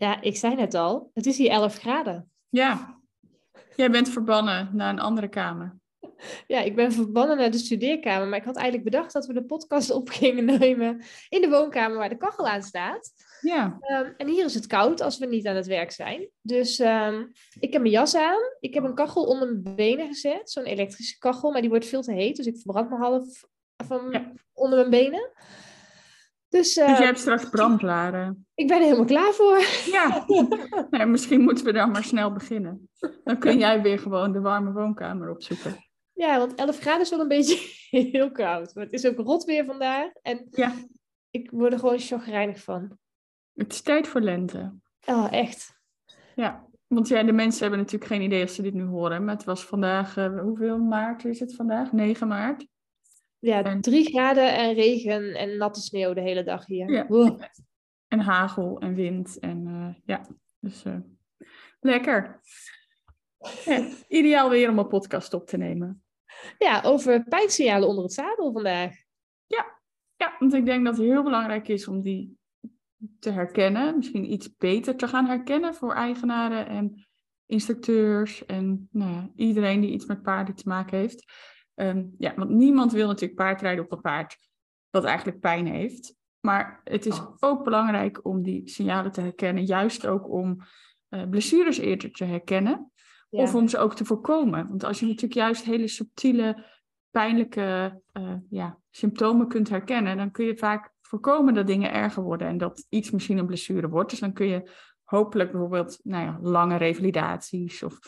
Ja, ik zei net al, het is hier 11 graden. Ja, jij bent verbannen naar een andere kamer. Ja, ik ben verbannen naar de studeerkamer, maar ik had eigenlijk bedacht dat we de podcast op gingen nemen in de woonkamer waar de kachel aan staat. Ja. Um, en hier is het koud als we niet aan het werk zijn. Dus um, ik heb mijn jas aan. Ik heb een kachel onder mijn benen gezet. Zo'n elektrische kachel, maar die wordt veel te heet. Dus ik verbrand me half van Ja. onder mijn benen. Dus, Dus uh, je hebt straks brandlaren. ik ben er helemaal klaar voor. Ja, nee, misschien moeten we dan maar snel beginnen. Dan kun jij weer gewoon de warme woonkamer opzoeken. Ja, want 11 graden is wel een beetje heel koud. Maar het is ook rot weer vandaag. En Ja, ik word er gewoon chagrijnig van. het is tijd voor lente. Oh, echt. Ja, want ja, de mensen hebben natuurlijk geen idee als ze dit nu horen. Maar het was vandaag, eh, hoeveel maart is het vandaag? 9 maart. Ja, 3 graden en regen en natte sneeuw de hele dag hier. Ja. En hagel en wind. En eh, ja, dus eh, lekker. Ja, ideaal weer om een podcast op te nemen. Ja, over pijnsignalen onder het zadel vandaag. Ja, want ik denk dat het heel belangrijk is om die te herkennen. Misschien iets beter te gaan herkennen voor eigenaren en instructeurs en nou ja, iedereen die iets met paarden te maken heeft. Ehm, ja, want niemand wil natuurlijk paardrijden op een paard dat eigenlijk pijn heeft. Maar het is ook belangrijk om die signalen te herkennen, juist ook om eh, blessures eerder te herkennen. Ja. Of om ze ook te voorkomen. Want als je natuurlijk juist hele subtiele, pijnlijke eh, ja, symptomen kunt herkennen, dan kun je vaak voorkomen dat dingen erger worden en dat iets misschien een blessure wordt. Dus dan kun je hopelijk bijvoorbeeld nou ja, lange revalidaties of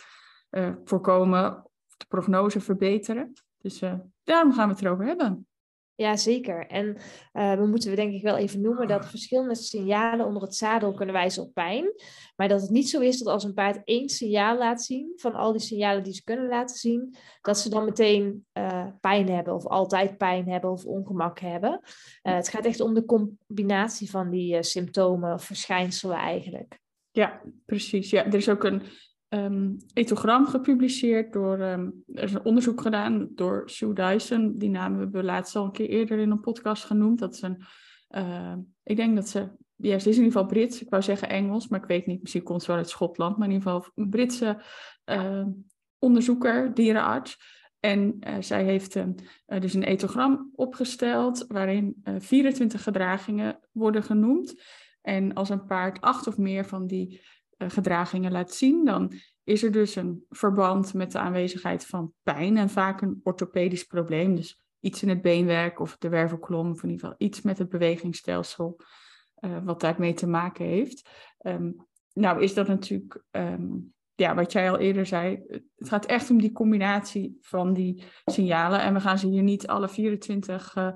eh, voorkomen of de prognose verbeteren. Dus eh, daarom gaan we het erover hebben. Ja, zeker. En eh, we moeten we denk ik wel even noemen dat verschillende signalen onder het zadel kunnen wijzen op pijn. Maar dat het niet zo is dat als een paard één signaal laat zien, van al die signalen die ze kunnen laten zien, dat ze dan meteen eh, pijn hebben of altijd pijn hebben of ongemak hebben. Het gaat echt om de combinatie van die symptomen of verschijnselen eigenlijk. Ja, precies. Ja, er is ook een ehm, etogram gepubliceerd door, ehm, er is een onderzoek gedaan door Sue Dyson. Die naam hebben we laatst al een keer eerder in een podcast genoemd. Dat is een, eh, ik denk dat ze, ja, ze is in ieder geval Brits. Ik wou zeggen Engels, maar ik weet niet, misschien komt ze wel uit Schotland. Maar in ieder geval een Britse onderzoeker, dierenarts. En eh, zij heeft ehm, eh, dus een etogram opgesteld waarin eh 24 gedragingen worden genoemd. En als een paard acht of meer van die gedragingen laat zien, dan is er dus een verband met de aanwezigheid van pijn en vaak een orthopedisch probleem. Dus iets in het beenwerk of de wervelkolom, of in ieder geval iets met het bewegingsstelsel, eh, wat daarmee te maken heeft. Ehm, nou is dat natuurlijk, ehm, ja, wat jij al eerder zei, het gaat echt om die combinatie van die signalen. En we gaan ze hier niet alle 24 eh,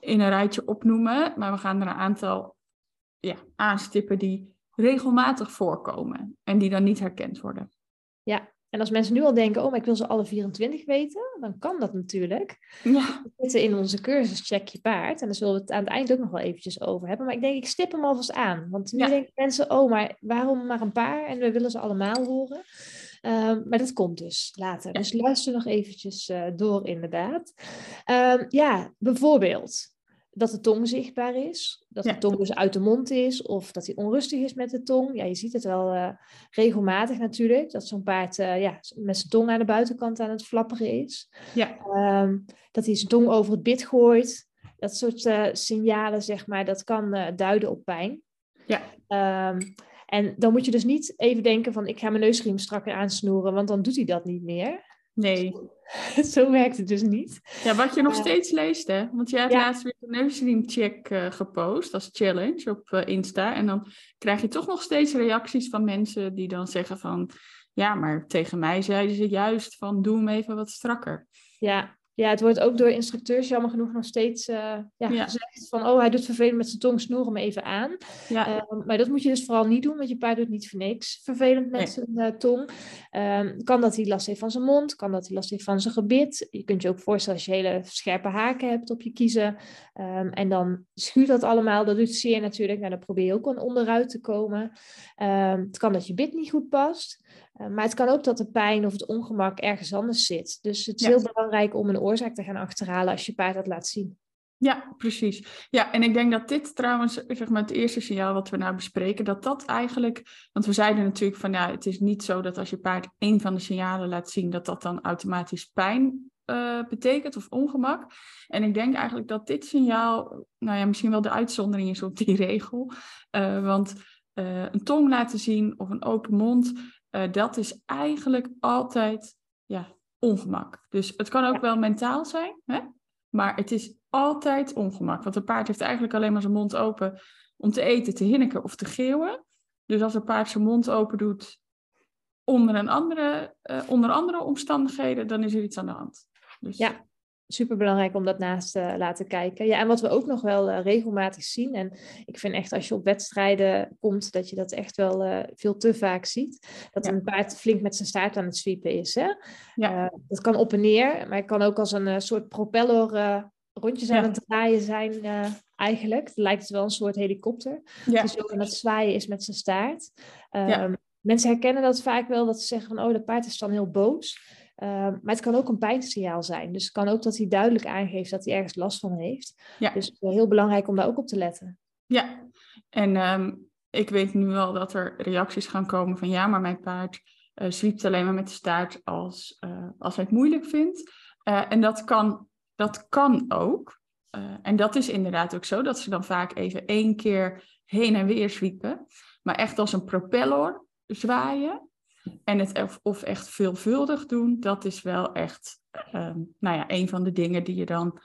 in een rijtje opnoemen, maar we gaan er een aantal ja, aanstippen die regelmatig voorkomen en die dan niet herkend worden. Ja, en als mensen nu al denken, oh, maar ik wil ze alle 24 weten, dan kan dat natuurlijk. Ja, We zitten in onze cursus Check je paard. En daar zullen we het aan het eind ook nog wel eventjes over hebben. Maar ik denk, ik stip hem alvast aan. Want nu Ja. denken mensen, oh, maar waarom maar een paar? En we willen ze allemaal horen. Ehm, maar dat komt dus later. Ja. Dus luister nog eventjes eh, door, inderdaad. Ehm, ja, bijvoorbeeld dat de tong zichtbaar is. Dat Ja. de tong dus uit de mond is. Of dat hij onrustig is met de tong. Ja, je ziet het wel eh, regelmatig natuurlijk. Dat zo'n paard eh, ja, met zijn tong aan de buitenkant aan het flapperen is. ja, Ehm, dat hij zijn tong over het bit gooit. Dat soort eh, signalen, zeg maar, dat kan duiden op pijn. Ja. Ehm, en dan moet je dus niet even denken van ik ga mijn neusriem strakker aansnoeren, want dan doet hij dat niet meer. Nee. Zo werkt het dus niet. Ja, wat je nog Eh, steeds leest, hè? Want jij hebt ja. laatst weer de neusriemcheck eh gepost als challenge op eh, Insta. En dan krijg je toch nog steeds reacties van mensen die dan zeggen van... Ja, maar tegen mij zeiden ze juist van doe hem even wat strakker. Ja, Ja, het wordt ook door instructeurs jammer genoeg nog steeds uh, ja, ja, gezegd van, oh, hij doet vervelend met zijn tong, snoer hem even aan. Ja. Uh, maar dat moet je dus vooral niet doen, want je paard doet niet voor niks vervelend met zijn uh, tong. Um, kan dat hij last heeft van zijn mond, kan dat hij last heeft van zijn gebit. Je kunt je ook voorstellen als je hele scherpe haken hebt op je kiezen. Um, en dan schuurt dat allemaal, dat doet zeer natuurlijk. Nou, dan probeer je ook aan onderuit te komen. Um, het kan dat je bit niet goed past. Uh, maar het kan ook dat de pijn of het ongemak ergens anders zit. Dus het is ja. heel belangrijk om een oorzaak te gaan achterhalen als je paard dat laat zien. Ja, precies. Ja, en ik denk dat dit trouwens, zeg maar, het eerste signaal wat we nou bespreken, dat dat eigenlijk, want we zeiden natuurlijk van ja, het is niet zo dat als je paard één van de signalen laat zien, dat dat dan automatisch pijn uh, betekent of ongemak. En ik denk eigenlijk dat dit signaal, nou ja, misschien wel de uitzondering is op die regel. Uh, want uh, een tong laten zien of een open mond, dat is eigenlijk altijd ja, ongemak. Dus het kan ook ja. wel mentaal zijn, hè? maar het is altijd ongemak. Want een paard heeft eigenlijk alleen maar zijn mond open om te eten, te hinniken of te geeuwen. Dus als een paard zijn mond open doet onder, een andere, uh, onder andere omstandigheden, dan is er iets aan de hand. Dus... Ja, superbelangrijk om dat naast te laten kijken. Ja, en wat we ook nog wel uh, regelmatig zien, en ik vind echt als je op wedstrijden komt, dat je dat echt wel uh, veel te vaak ziet, dat ja. een paard flink met zijn staart aan het sweepen is. Hè? Ja. Uh, dat kan op en neer, maar het kan ook als een soort propeller rondjes aan het draaien zijn eigenlijk. Het lijkt wel een soort helikopter. Ja. Dus ook aan het zwaaien is met zijn staart. Um, mensen herkennen dat vaak wel, dat ze zeggen van, oh, dat paard is dan heel boos. Uh, maar het kan ook een pijnsignaal zijn. Dus het kan ook dat hij duidelijk aangeeft dat hij ergens last van heeft. Ja. Dus het is heel belangrijk om daar ook op te letten. Ja, en um, ik weet nu wel dat er reacties gaan komen van ja, maar mijn paard uh, zwiept alleen maar met de staart als, uh, als hij het moeilijk vindt. Uh, en dat kan, dat kan ook. en dat is inderdaad ook zo, dat ze dan vaak even één keer heen en weer zwiepen. Maar echt als een propeller zwaaien. En het of echt veelvuldig doen, dat is wel echt um, nou ja, een van de dingen die je dan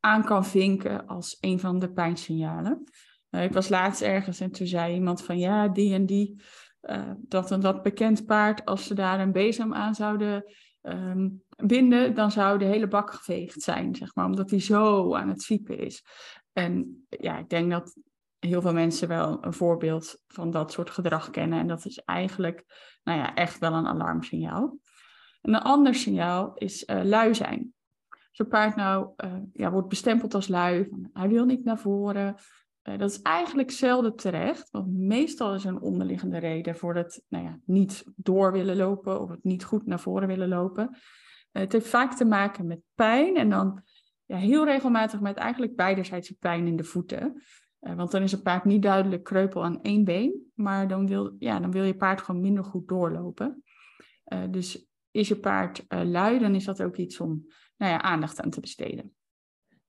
aan kan vinken als een van de pijnsignalen. Uh, ik was laatst ergens en toen zei iemand van ja, die en die, uh, dat een dat bekend paard, als ze daar een bezem aan zouden um, binden, dan zou de hele bak geveegd zijn, zeg maar, omdat hij zo aan het zwiepen is. En ja, ik denk dat heel veel mensen wel een voorbeeld van dat soort gedrag kennen. En dat is eigenlijk nou ja, echt wel een alarmsignaal. En een ander signaal is uh, lui zijn. Een paard nou uh, ja, wordt bestempeld als lui, hij wil niet naar voren. Uh, dat is eigenlijk zelden terecht, want meestal is er een onderliggende reden voor het nou ja, niet door willen lopen of het niet goed naar voren willen lopen. het heeft vaak te maken met pijn en dan ja, heel regelmatig met eigenlijk beiderzijds pijn in de voeten. Uh, want dan is een paard niet duidelijk kreupel aan één been, maar dan wil, ja, dan wil je paard gewoon minder goed doorlopen. Uh, dus is je paard uh, lui, dan is dat ook iets om nou ja, aandacht aan te besteden.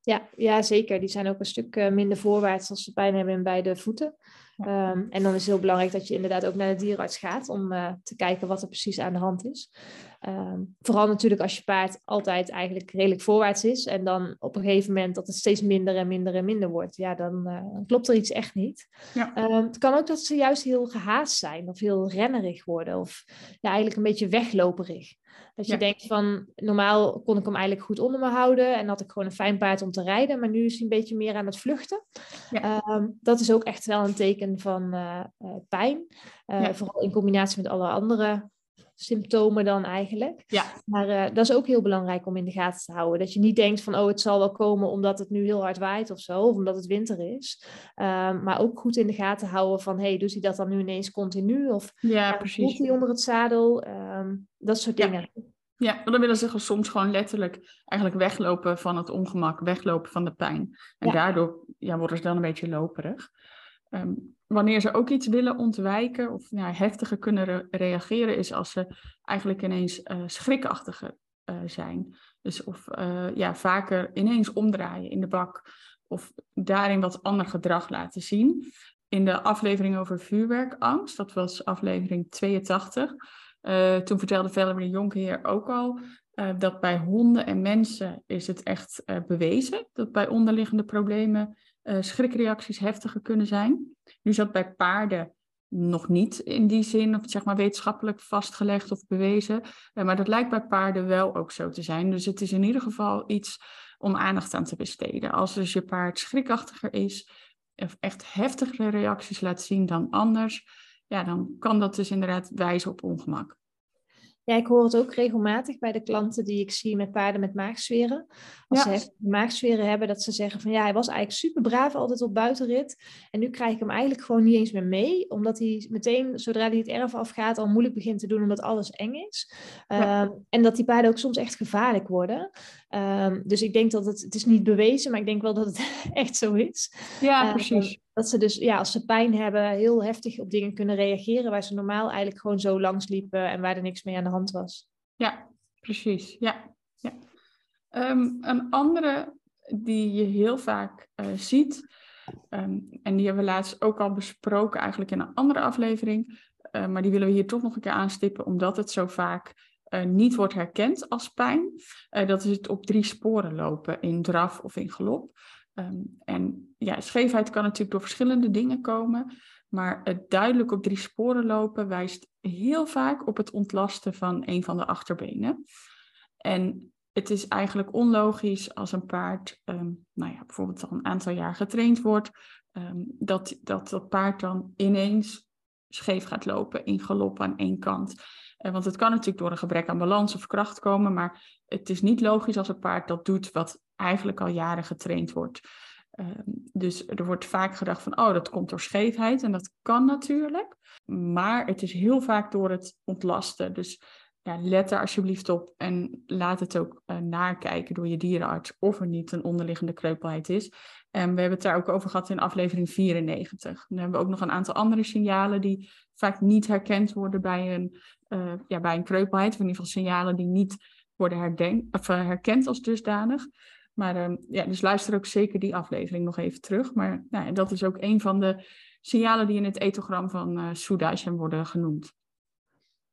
Ja, ja, zeker. Die zijn ook een stuk minder voorwaarts als ze pijn hebben in beide voeten. Um, en dan is het heel belangrijk dat je inderdaad ook naar de dierenarts gaat om uh, te kijken wat er precies aan de hand is. Um, vooral natuurlijk als je paard altijd eigenlijk redelijk voorwaarts is en dan op een gegeven moment dat het steeds minder en minder en minder wordt, ja, dan uh, klopt er iets echt niet. Ja. Um, het kan ook dat ze juist heel gehaast zijn of heel rennerig worden of ja, eigenlijk een beetje wegloperig. Dat je ja. denkt van, normaal kon ik hem eigenlijk goed onder me houden en had ik gewoon een fijn paard om te rijden, maar nu is hij een beetje meer aan het vluchten. Ja. Um, dat is ook echt wel een teken van uh, uh, pijn, uh, ja. vooral in combinatie met alle andere symptomen dan eigenlijk. Ja. Maar dat is ook heel belangrijk om in de gaten te houden. Dat je niet denkt van, oh, het zal wel komen omdat het nu heel hard waait of zo, of omdat het winter is. Um, maar ook goed in de gaten houden van, hey, doet hij dat dan nu ineens continu? Of ja, precies. hij onder het zadel? Um, dat soort dingen. Ja, dan willen ze soms gewoon letterlijk eigenlijk weglopen van het ongemak, weglopen van de pijn. En ja. daardoor ja, worden ze dan een beetje loperig. Um, wanneer ze ook iets willen ontwijken of nou, heftiger kunnen re reageren, is als ze eigenlijk ineens uh, schrikachtiger uh, zijn. Dus of uh, ja, vaker ineens omdraaien in de bak of daarin wat ander gedrag laten zien. In de aflevering over vuurwerkangst, dat was aflevering 82, uh, toen vertelde Valerie Jonkheer ook al dat bij honden en mensen is het echt bewezen dat bij onderliggende problemen schrikreacties heftiger kunnen zijn. Nu zat bij paarden nog niet in die zin, of zeg maar wetenschappelijk vastgelegd of bewezen. Uh, maar dat lijkt bij paarden wel ook zo te zijn. Dus het is in ieder geval iets om aandacht aan te besteden. Als dus je paard schrikachtiger is, of echt heftigere reacties laat zien dan anders, ja, dan kan dat dus inderdaad wijzen op ongemak. Ja, ik hoor het ook regelmatig bij de klanten die ik zie met paarden met maagzweren. Als ja. ze maagzweren hebben, dat ze zeggen van ja, hij was eigenlijk super braaf altijd op buitenrit. En nu krijg ik hem eigenlijk gewoon niet eens meer mee. Omdat hij meteen, zodra hij het erf afgaat, al moeilijk begint te doen omdat alles eng is. Ehm, en dat die paarden ook soms echt gevaarlijk worden. Um, dus ik denk dat het, het is niet bewezen, maar ik denk wel dat het echt zo is. Ja, ehm, precies. Dat ze dus, ja, als ze pijn hebben, heel heftig op dingen kunnen reageren waar ze normaal eigenlijk gewoon zo langs liepen en waar er niks mee aan de hand was. Ja, precies. Ja. ja. Um, een andere die je heel vaak uh, ziet, um, en die hebben we laatst ook al besproken eigenlijk in een andere aflevering, uh, maar die willen we hier toch nog een keer aanstippen, omdat het zo vaak uh, niet wordt herkend als pijn. dat is het op drie sporen lopen, in draf of in galop. Um, en ja, scheefheid kan natuurlijk door verschillende dingen komen, maar het duidelijk op drie sporen lopen wijst heel vaak op het ontlasten van een van de achterbenen. En het is eigenlijk onlogisch als een paard, um, nou ja, bijvoorbeeld al een aantal jaar getraind wordt, um, dat, dat dat paard dan ineens scheef gaat lopen in galop aan één kant. Uh, want het kan natuurlijk door een gebrek aan balans of kracht komen, maar het is niet logisch als een paard dat doet wat eigenlijk al jaren getraind wordt. Ehm, dus er wordt vaak gedacht van, oh, dat komt door scheefheid. En dat kan natuurlijk. Maar het is heel vaak door het ontlasten. Dus let er alsjeblieft op en laat het ook uh, nakijken door je dierenarts of er niet een onderliggende kreupelheid is. En we hebben het daar ook over gehad in aflevering 94. Dan hebben we ook nog een aantal andere signalen die vaak niet herkend worden bij een, uh, ja, bij een kreupelheid. Of in ieder geval signalen die niet worden herdenk, of, uh, herkend als dusdanig. Maar uh, ja, dus luister ook zeker die aflevering nog even terug. Maar nou, dat is ook een van de signalen die in het etogram van uh, worden genoemd.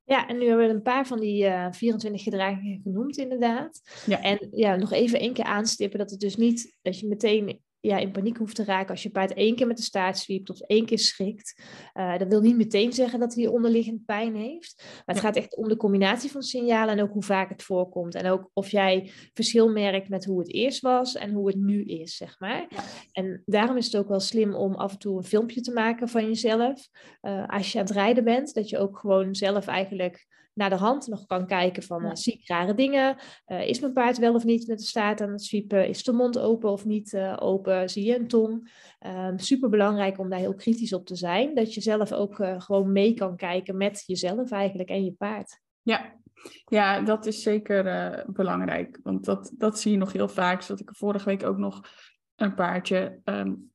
Ja, en nu hebben we een paar van die uh, 24 gedragingen genoemd, inderdaad. Ja. En ja, nog even één keer aanstippen dat het dus niet dat je meteen ja, in paniek hoeft te raken als je paard één keer met de staart zwiept of één keer schrikt. Uh, dat wil niet meteen zeggen dat hij onderliggend pijn heeft. Maar het gaat echt om de combinatie van signalen en ook hoe vaak het voorkomt. En ook of jij verschil merkt met hoe het eerst was en hoe het nu is, zeg maar. En daarom is het ook wel slim om af en toe een filmpje te maken van jezelf. Uh, als je aan het rijden bent, dat je ook gewoon zelf eigenlijk naar de hand nog kan kijken van ja. uh, zie ik rare dingen? Uh, is mijn paard wel of niet met de staart aan het zwiepen? Is de mond open of niet uh, open? Zie je een tong? Um, Super belangrijk om daar heel kritisch op te zijn. Dat je zelf ook gewoon mee kan kijken met jezelf eigenlijk en je paard. Ja, ja dat is zeker belangrijk. Want dat, dat zie je nog heel vaak. Zodat ik vorige week ook nog een paardje... Um,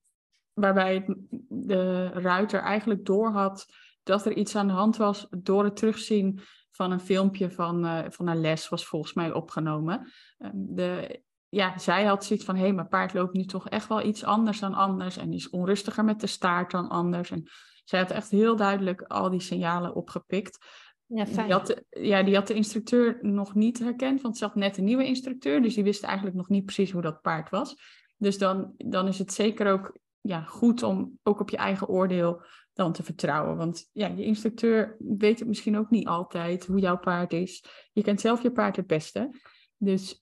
waarbij de ruiter eigenlijk doorhad dat er iets aan de hand was door het terugzien van een filmpje van, uh, van een les was volgens mij opgenomen. Um, de, ja, zij had zoiets van, hé, hey, mijn paard loopt nu toch echt wel iets anders dan anders en is onrustiger met de staart dan anders. En zij had echt heel duidelijk al die signalen opgepikt. Ja, fijn. Die had, de, ja, die had de instructeur nog niet herkend, want ze had net een nieuwe instructeur, dus die wist eigenlijk nog niet precies hoe dat paard was. Dus dan, dan is het zeker ook ja, goed om ook op je eigen oordeel dan te vertrouwen. Want ja, je instructeur weet het misschien ook niet altijd hoe jouw paard is. Je kent zelf je paard het beste. Dus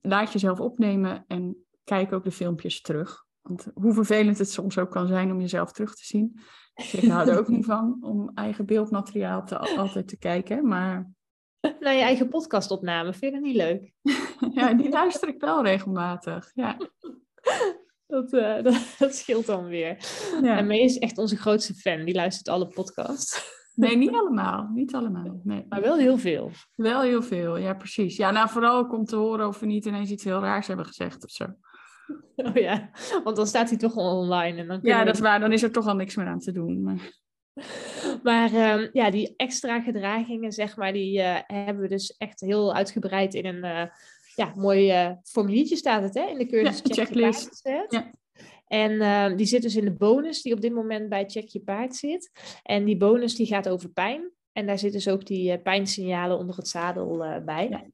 laat jezelf opnemen en kijk ook de filmpjes terug. Want hoe vervelend het soms ook kan zijn om jezelf terug te zien. Ik hou er ook niet van om eigen beeldmateriaal te, altijd te kijken. Maar... Naar je eigen podcastopname, vind je dat niet leuk? ja, die luister ik wel regelmatig. Ja. Dat, uh, dat, scheelt dan weer. Ja. En May is echt onze grootste fan. Die luistert alle podcasts. Nee, niet allemaal. Niet allemaal. Nee. Maar wel heel veel. Wel heel veel, ja, precies. Ja, nou, vooral ook om te horen of we niet ineens iets heel raars hebben gezegd of zo. Oh ja, want dan staat hij toch al online. En dan ja, dat is waar. Dan is er toch al niks meer aan te doen. Maar, maar um, ja, die extra gedragingen, zeg maar, die uh, hebben we dus echt heel uitgebreid in een... Uh, ja, mooi uh, formuliertje staat het hè, in de cursus ja, Check checklist. Ja. En uh, die zit dus in de bonus die op dit moment bij Check Je Paard zit. En die bonus die gaat over pijn. En daar zitten dus ook die uh, pijnsignalen onder het zadel bij. Ja.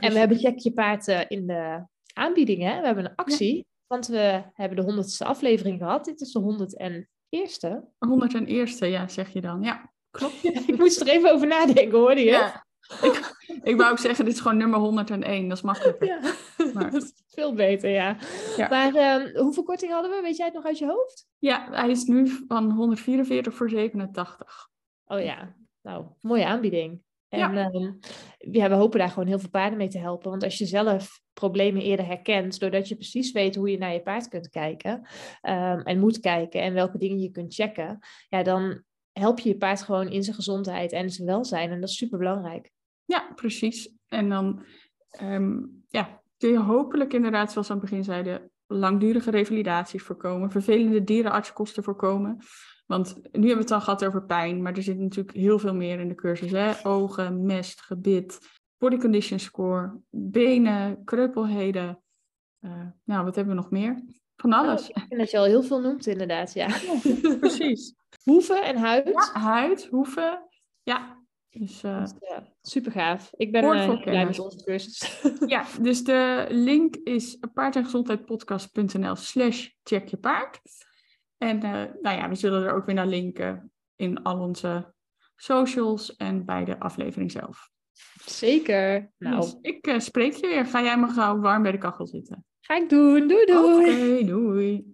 En we hebben Check Je Paard in de aanbiedingen. We hebben een actie, want we hebben de honderdste aflevering gehad. Dit is de eerste? 101ste, ja, zeg je dan. Ja, klopt. ik moest er even over nadenken, hoorde je? Ja. Ik, ik wou ook zeggen, dit is gewoon nummer 101. Dat is makkelijker. Ja, Maar- dat is veel beter, ja. Ja. Maar ehm, hoeveel korting hadden we? Weet jij het nog uit je hoofd? Ja, hij is nu van 144 voor 87. Oh ja, nou, mooie aanbieding. En Ja. ehm, ja, we hopen daar gewoon heel veel paarden mee te helpen. Want als je zelf problemen eerder herkent, doordat je precies weet hoe je naar je paard kunt kijken ehm, en moet kijken en welke dingen je kunt checken, ja, dan help je je paard gewoon in zijn gezondheid en zijn welzijn. En dat is super belangrijk. Ja, precies. En dan ehm, ja, kun je hopelijk inderdaad, zoals we aan het begin zeiden, langdurige revalidaties voorkomen, vervelende dierenartskosten voorkomen. Want nu hebben we het dan gehad over pijn, maar er zit natuurlijk heel veel meer in de cursus. Hè? Ogen, mest, gebit, body condition score, benen, kreupelheden. Eh, nou, wat hebben we nog meer? Van alles. Ik vind dat je al heel veel noemt, inderdaad. Ja. Precies. Hoeven en huid. Ja, huid, hoeven. Ja, dus eh, Dus, ja, super gaaf. Ik ben eh, blij met onze cursus. Ja, dus de link is paard-en-gezondheidpodcast.nl slash check je paard. En eh, nou ja, we zullen er ook weer naar linken in al onze socials en bij de aflevering zelf. Zeker. Nou, Dus ik eh, spreek je weer. Ga jij maar gauw warm bij de kachel zitten. Ga ik doen. Doei doei. Doei.